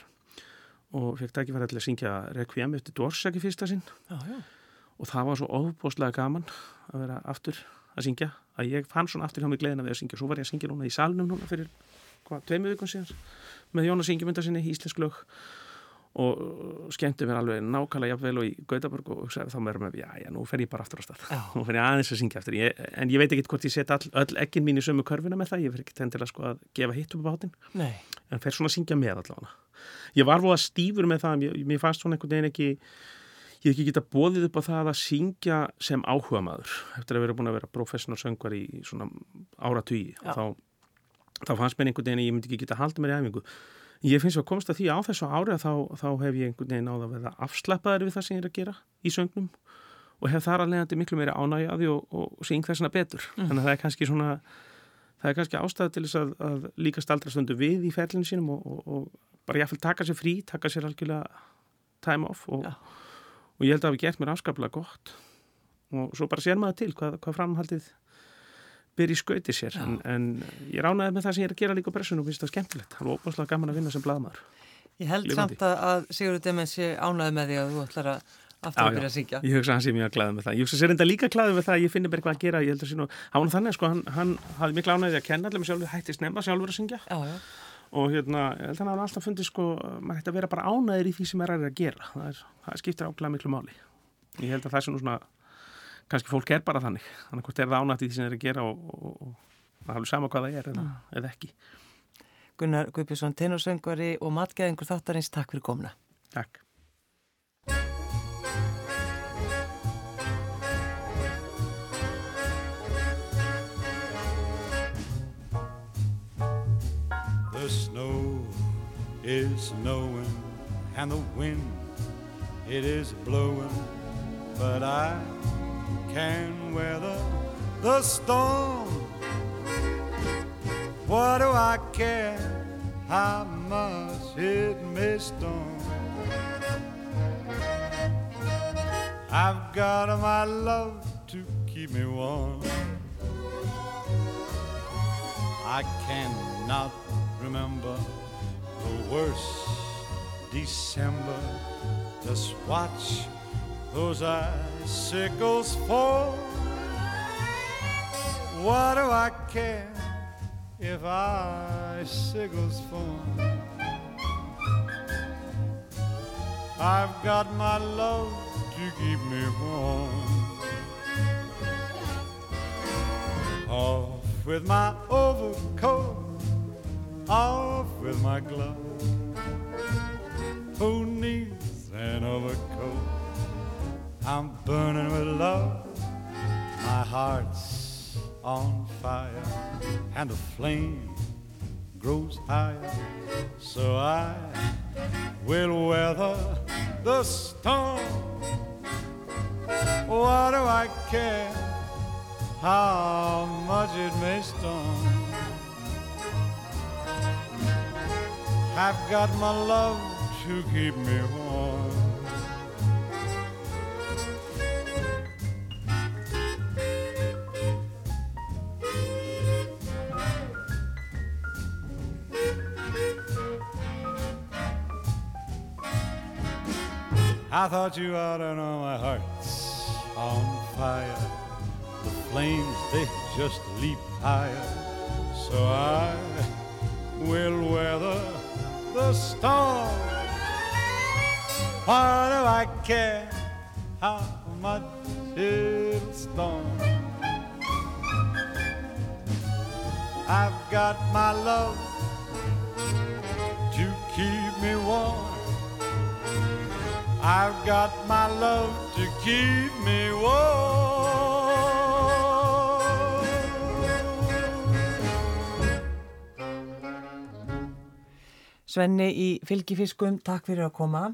og fekk tækifæri til að syngja Requiem eftir Dvorsaki fyrsta sinn. Já, já. og það var svo ofbóðslega gaman að vera aftur að syngja að ég fann svona aftur hjá mig gleðina við að syngja. Svo var ég að syngja núna í salnum núna fyrir hvað, tveimur vikum síðan með Jónas Ingemynda sinni, íslensk lög og skemmti mér alveg nákvæmlega jafnvel og í Gautaborg og hugsaði þá mér með, já, já, nú fer ég bara aftur á stað. Nú fer ég aðeins að syngja aftur. Ég, en ég veit ekki hvort ég set all, öll ekkin mín í sömu körfuna með það, ég fer ekki tendilega sko að gefa hitt upp á bátinn. En fer svona að syngja með allavega. Ég var voða stífur með það mér, mér fannst svona einhvern veginn ekki ég hef ekki geta bóðið upp á það að syngja sem áhuga maður eftir að vera búin að vera professional söngvar í svona Já. þá, þá fannst mér einhvern veginn að ég myndi ekki geta haldið mér í æfingu ég finnst að komast að því á þessu ári að þá, þá hef ég einhvern veginn áða að vera afslappaður við það sem ég er að gera í söngnum og hef þar að leiðandi miklu meiri ánægja að því og, og, syng þessuna betur. Þannig að það er kannski svona það er kannski ástæða til þess að, að líka staldra stundu við í ferlinu sínum og, og, og bara jáfnvel taka sér frí, taka sér algjörlega time off og, og ég held að það hafi gert mér afskaplega gott. Og svo bara sér maður til hvað, hvað framhaldið byrja í skauti sér en, en ég ránaði með það sem ég er að gera líka pressunum og finnst það skemmtilegt, það var óbúslega gaman að vinna sem blaðmaður ég held Lifandi. samt að, að Sigurður Demens sé ánæði með því að þú ætlar að aftur að byrja að syngja. Ég hugsa að hann sé mjög glæðið með það. Ég hugsa sér enda líka glæðið með það að ég finnir bara eitthvað að gera. Ég held að sé nú, hann var þannig sko, hann, hann hafði miklu ánægði að kenna allir með sjálfur, hætti snemma sjálfur að syngja Já, já. og hérna, ég held að hann alltaf fundið sko, maður hætti að vera bara ánægðir í því sem er að gera. Það, er, það skiptir ákveðlega miklu máli. Ég held að það nú svona, kannski fólk er bara þannig. Þannig hvort er það ánægt í því sem er að gera og, og, og, og það alveg sama hvað það er eða, eða ekki. Gunnar Guðbjörnsson, tenorsöngvari og matgeðingur þáttarins, takk fyrir komna. Takk. The snow is snowing and the wind it is blowing, but I can weather the storm. What do I care how much it may storm? I've got my love to keep me warm. I cannot remember the worst December. Just watch those icicles fall. What do I care if icicles fall? I've got my love to keep me warm. Off with my overcoat, off with my gloves. Who needs an overcoat? I'm burning with love. My heart's on fire, and the flame grows higher. So I will weather the storm. What do I care how much it may storm? I've got my love to keep me warm. I thought you ought to know my heart's on fire. The flames, they just leap higher. So I will weather the storm. Why do I care how much it'll storm? I've got my love to keep me warm. I've got my love to keep me warm. Svenni í fylgifiskum, takk fyrir að koma.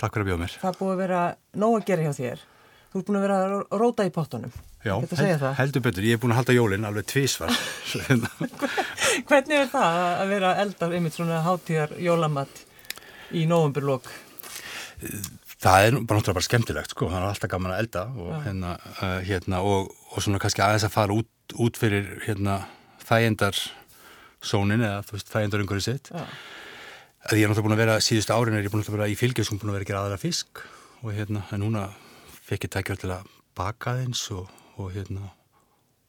Takk fyrir að bjóða mér. Það búið að vera nóg að gera hjá þér. Þú ert búin að vera að róta í pottunum. Já, held, það. heldur betur. Ég er búin að halda jólinn alveg tvísvar. Hvernig er það að vera að elda einmitt svona hátíðar jólamatt í nóvumburlokk? Það er bara náttúrulega bara skemmtilegt, sko. Það er alltaf gaman að elda og, hérna, uh, hérna, og, og svona kannski aðeins að fara út, út fyrir hérna, þægendar sónin eða veist, þægendar umhverju sitt. Já. Að ég er náttúrulega búin að vera, síðustu árin er ég búin að vera í fylgjum búin að vera að gera aðra fisk og hérna, en núna fekk ég tækjað til að baka þeins og, og hérna,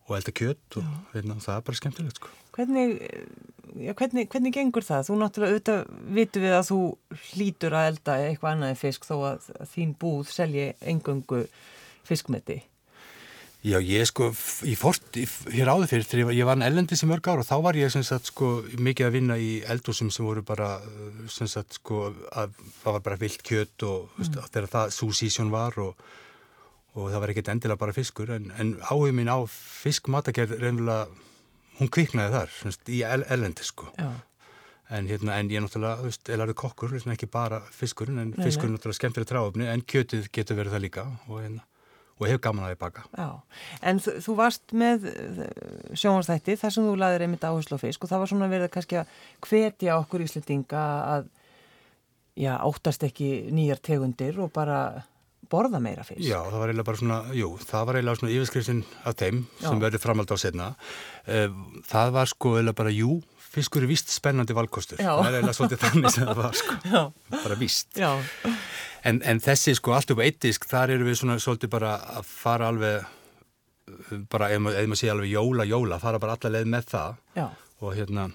og elda kjött og hérna, það er bara skemmtilegt, sko. Hvernig, já, hvernig, hvernig gengur það? Þú náttúrulega auðvitað vitum við að þú hlýtur að elda eitthvað annað en fisk þó að, þín búð selji engöngu fiskmeti. Já, ég sko, f- í fort, í, hér áður fyrir, þegar ég var, ég var ellendis í mörg ár og þá var ég sem sagt sko mikið að vinna í eldhúsum sem voru bara, uh, sem sagt sko, að það var bara vilt kjöt og mm. þegar það, svo sísjón var og, og það var ekkert endilega bara fiskur en, en áhug minn á fiskmatagerð reynilega, hún kviknaði þar, sem sagt, í el, ellendis sko. En, hérna, en ég er náttúrulega, elarðu kokkur, svona ekki bara fiskurinn, en Nei, fiskurinn nei. er náttúrulega skemmtilega tráöfni, en kjötið getur verið það líka og, hérna, og hef gaman að því baka. Já, en þú, þú varst með sjónvarsþætti þar sem þú laðir einmitt áherslu á fisk og það var svona verið kannski að hvetja okkur Íslendinga að já, óttast ekki nýjar tegundir og bara borða meira fisk. Já, það var eiginlega bara svona, jú, það var eiginlega svona yfirskriftin af þeim sem Já. verður framhald á setna. Það var sko eiginlega bara, jú, fiskur er vist spennandi valkostur. Já. Það er eiginlega svolítið þannig sem það var, sko. Já. Bara vist. Já, En, en þessi sko allt upp á eitt disk, þar eru við svona svolítið bara að fara alveg, uh, bara ef maður, sé alveg jóla, jóla, fara bara alla leið með það já, og hérna,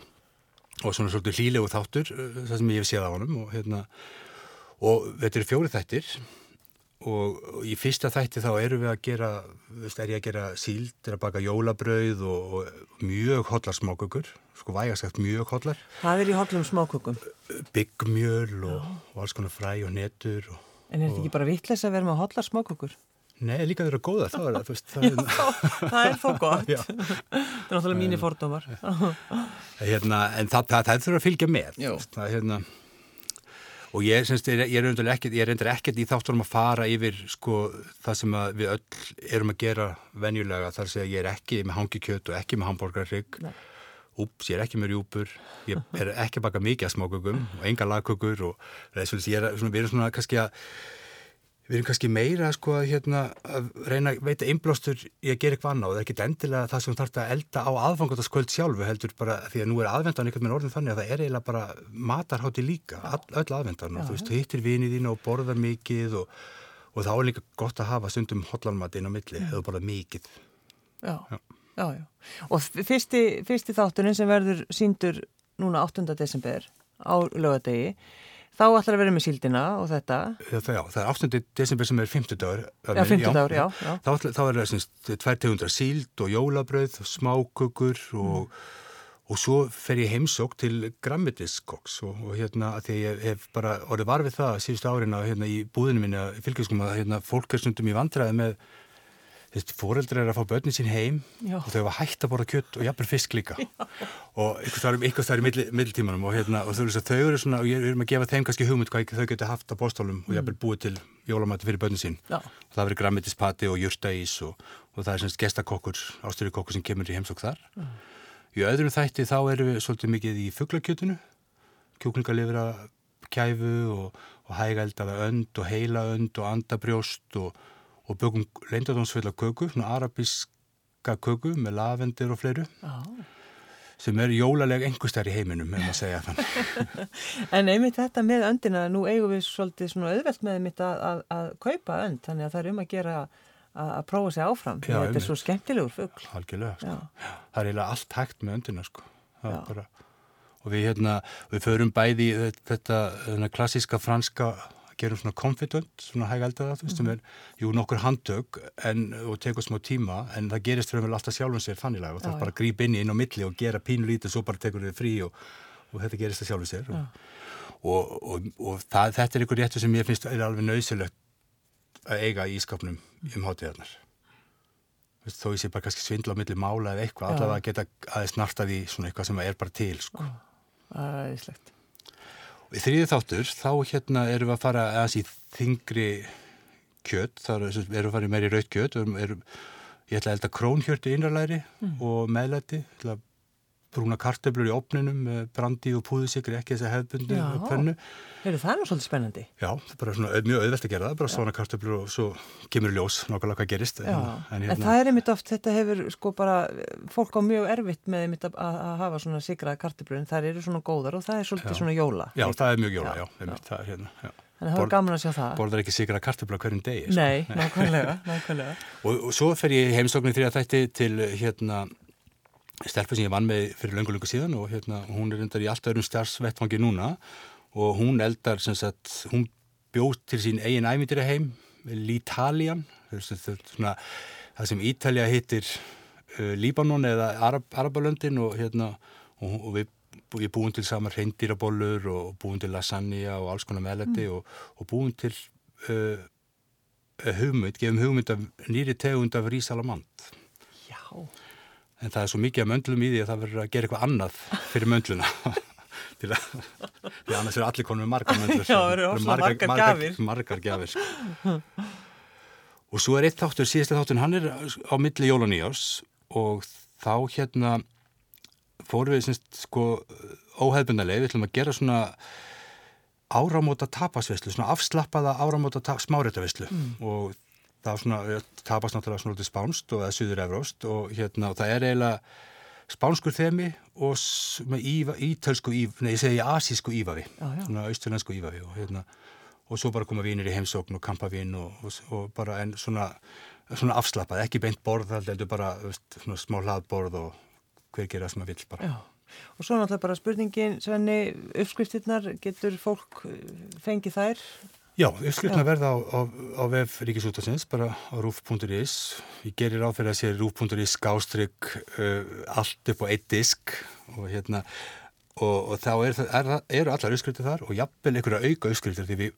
og svona svolítið hlýlegu þáttur, uh, það sem ég hef séð á honum og hérna, og þetta eru fjóri þættir og, í fyrsta þætti þá erum við að gera, veist, er ég að gera síld, er að baka jólabrauð og, og mjög hotlar smákökur, sko vægasagt mjög hotlar, það er í hollum smákökum. byggmjöl og, og alls konar fræ og netur og En er þetta ekki bara vittles að vera með hollar smákökur? Nei, líka þeirra góða, það var það, þú veist, það er, það er þó gott. Já. það er náttúrulega mínir fordómar. hérna, en það, það, það þurfa að fylgja með, Já. hérna, og ég, semst, ég, ég er reyndar ekkert, ég er reyndar ekkert í þáttunum að fara yfir, sko, það sem við öll erum að gera venjulega, þar segja, ég er ekki með hangikjöt og ekki með hambúrgarrygg, úps, ég er ekki með rjúpur, ég er ekki að baka mikið að smákökum og enga lagkökur og er svolítið, ég er, svona, við erum svona kannski að, við erum kannski meira sko hérna að reyna að veita einblástur í að gera eitthvað annað og það er ekki endilega það sem þú þarfst að elda á aðfangandaskvöld sjálfu heldur bara því að nú er aðvendan einhvern veginn orðin þannig að það er eiginlega bara matarhátti líka, all, öll aðvendan og þú veist, þú hittir vinið þín og borðar mikið og, og þá er líka gott að hafa stundum hotlanmat inn á milli, hefur bara mikið Já, já, já. Og fyrsti, fyrsti þátturinn sem verður síndur núna 8. desember á lögadegi, Þá ætlar að vera með síldina og þetta. Já, það, er 8. desember sem er 50 dagur. Já, 50 dagur, já, já. Þá, þá er það tvær tegundar síld og jólabrauð, smákukur og, og svo fer ég heimsók til grammetiskoks og, og hérna að því ég hef bara orðið var við það síðustu árin að hérna í búðinu minni að fylgjaskum að hérna fólk er stundum í vandræði með fóreldrar er að fá börnin sín heim Já. og þau hafa hægt að borða kjött og jafnvel fisk líka. Og einhvers þar, einhvers þar í milli, millitímanum og, hérna, og þau, þau eru svona og ég er um að gefa þeim kannski hugmynd hvað þau geta haft á bóstólum og jafnvel búið til jólamæti fyrir börnin sín. Já. og það verður grammetispati og jurtaís og, og það er semst gestakokkur, ástyrjukokkur sem kemur í heimsók þar. Í öðrum þætti þá erum við svolítið mikið í fuglakjötunu kjúklingalifra kæfu og, og hægældaða önd og heila önd og andabrjóst og, og bökum leindadónsfjöla köku, svona arabíska köku með lavendir og fleiru Já. sem er jólaleg einhverstær í heiminum, ef maður segja þannig. En einmitt þetta með öndina, nú eigum við svolítið svona auðvelt með einmitt að, að, að kaupa önd, þannig að það er um að gera að, að prófa sig áfram. Já, þetta er svo skemmtilegur fugl. Algjörlega, sko. Það er eiginlega allt hægt með öndina, sko. Það er Já. bara, og við hérna, við förum bæði í þetta, þetta klassíska franska gerum svona konfitönd, svona hægældaða, þú veist, sem er, jú, nokkur handtök en, og tekur smá tíma, en það gerist fyrir vel alltaf sjálfum sér þannig og það er bara að grípa inn í inn á milli og gera pínu lítið, svo bara tekur þið frí og, og þetta gerist það sjálfum sér. Og, og, og, og það, þetta er einhver réttu sem ég finnst er alveg nöðsilegt að eiga í ískapnum um hátíðarnar. Þó ég sé bara kannski svindla á milli mála eða eitthvað, allavega að geta aðeins nartað í svona eitthvað sem er bara til, sko. Það er æðislegt. Og í þriði þáttur, þá hérna erum við að fara aðeins í þingri kjöt, þá erum við að fara í meiri raut kjöt, erum, erum, ég ætla að elda krónhjörtu innralæri og meðlæti, ég ætla að brúna kartöflur í opninum brandi og púðusikri, ekki þess að hefðbundi Já. pönnu. Heyrðu, það nú svolítið spennandi. Já, það er bara svona auð- mjög auðvelt að gera það, bara svona kartöflur og svo kemur ljós nákvæmlega hvað gerist. Já, en, en, það er einmitt oft, þetta hefur sko bara, fólk á mjög erfitt með einmitt að, að að hafa svona sigraða kartibrun, þær eru svona góðar og það er svolítið Já. svona jóla. Já, það er mjög jóla, Já, já, einmitt, það er hérna, já. Þannig að það Borð- gaman að sjá það. Borðar ekki sigra kartöfla hverjum degi. sko. Nei, nákvæmlega, nákvæmlega. Og, og svo fer ég í heimsóknin þrjá þætti til hérna stelpa sem ég vann með fyrir löngu löngu síðan og hérna hún er endar í allt öðrum starfsvettfangi núna og hún eldar sem sagt, hún bjóð til sín eigin æmyndir heim, L'Italian það sem Ítalja hittir uh, Líbanon eða Arab, Arabalöndin og hérna og, og við ég búin til samar reyndýrabollur og búin til lasagna og alls konar meðlæti og, og búin til uh, hugmynd, gefum hugmynd af nýri tegund af rísalamand. Já, en það er svo mikið af möndlum í því að það verður að gera eitthvað annað fyrir möndluna. Til að því annars eru allir konum með margar möndlur. Já, það eru margar gjafir. margar gjafir sko. og svo er eitt þáttur síðasta þáttur, hann er á milli jól og nýjárs og þá hérna fórum við semst sko óhefbundarlega, við ætlum að gera svona áramóta tapasveislu, svona afslappaða áramóta ta smáréttaveislu og það svona, eh, tapast náttúrulega svona lítið spánst og eða suður evróst og hérna og það er eiginlega spánskur þemi og ítölsku íf, nei ég segi asísku já. svona austurlensku ífavi og hérna og svo bara koma vínir í heimsókn og kampavín og, og, og bara en svona, svona afslappað, ekki beint borð heldur bara veist, svona smá hlaðborð og hver gera sem að vill bara. já. Og svo náttúrulega bara spurningin, Svenni, uppskriftirnar, getur fólk uh, fengið þær? Já, uppskrifna verða á, á, á vef Ríkisútasins, bara á rúf.is. Ég gerir á fyrir að sé rúf.is skástrygg uh, allt upp á eitt disk og hérna og, og þá er, það- er, það- eru allar uppskriftir þar og jafnvel einhverja auka uppskriftir því við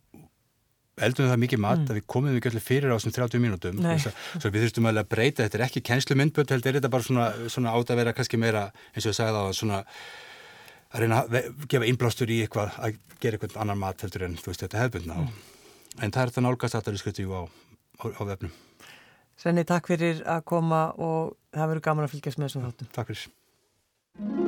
eldum það mikið mat að við komum ekki allir fyrir á þessum 30 mínútum. Að- svo við þurftum alveg að breyta, þetta er ekki kennslumyndbönd heldur er þetta bara svona, svona átt að vera kannski meira eins og ég sagði á svona að reyna að gefa innblástur í eitthvað að gera eitthvað annan mat heldur en þú veist þetta hefðbundna mm. en það er þetta nálgast að það er skriftu á, á, á vefnum. Svenni, takk fyrir að koma og það verður gaman að fylgjast með þessum þáttum. Takk fyrir.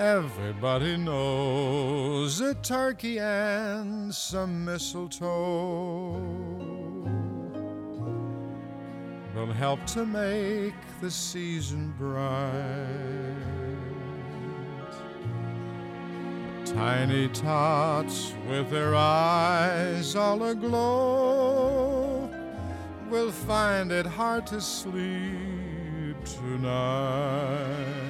Everybody knows a turkey and some mistletoe will help to make the season bright. Tiny tots with their eyes all aglow will find it hard to sleep tonight.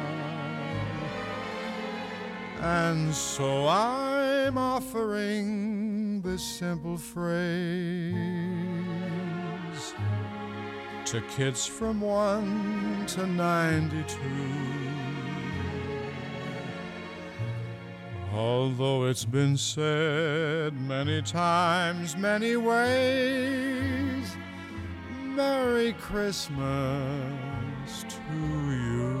And so I'm offering this simple phrase to kids from 1 to 92. Although it's been said many times, many ways, Merry Christmas to you.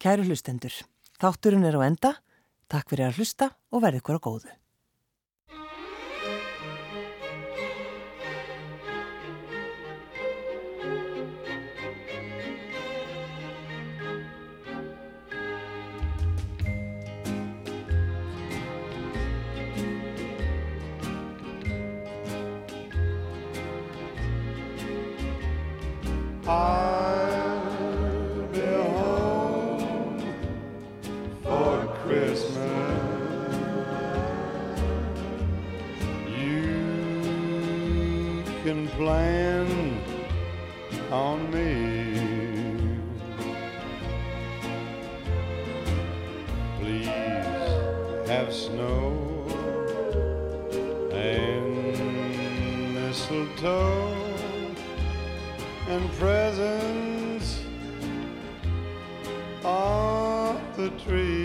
Kæru hlustendur, þátturinn er á enda. Takk fyrir að hlusta og verði ykkur á góðu. Plan on me. Please have snow and mistletoe and presents on the tree.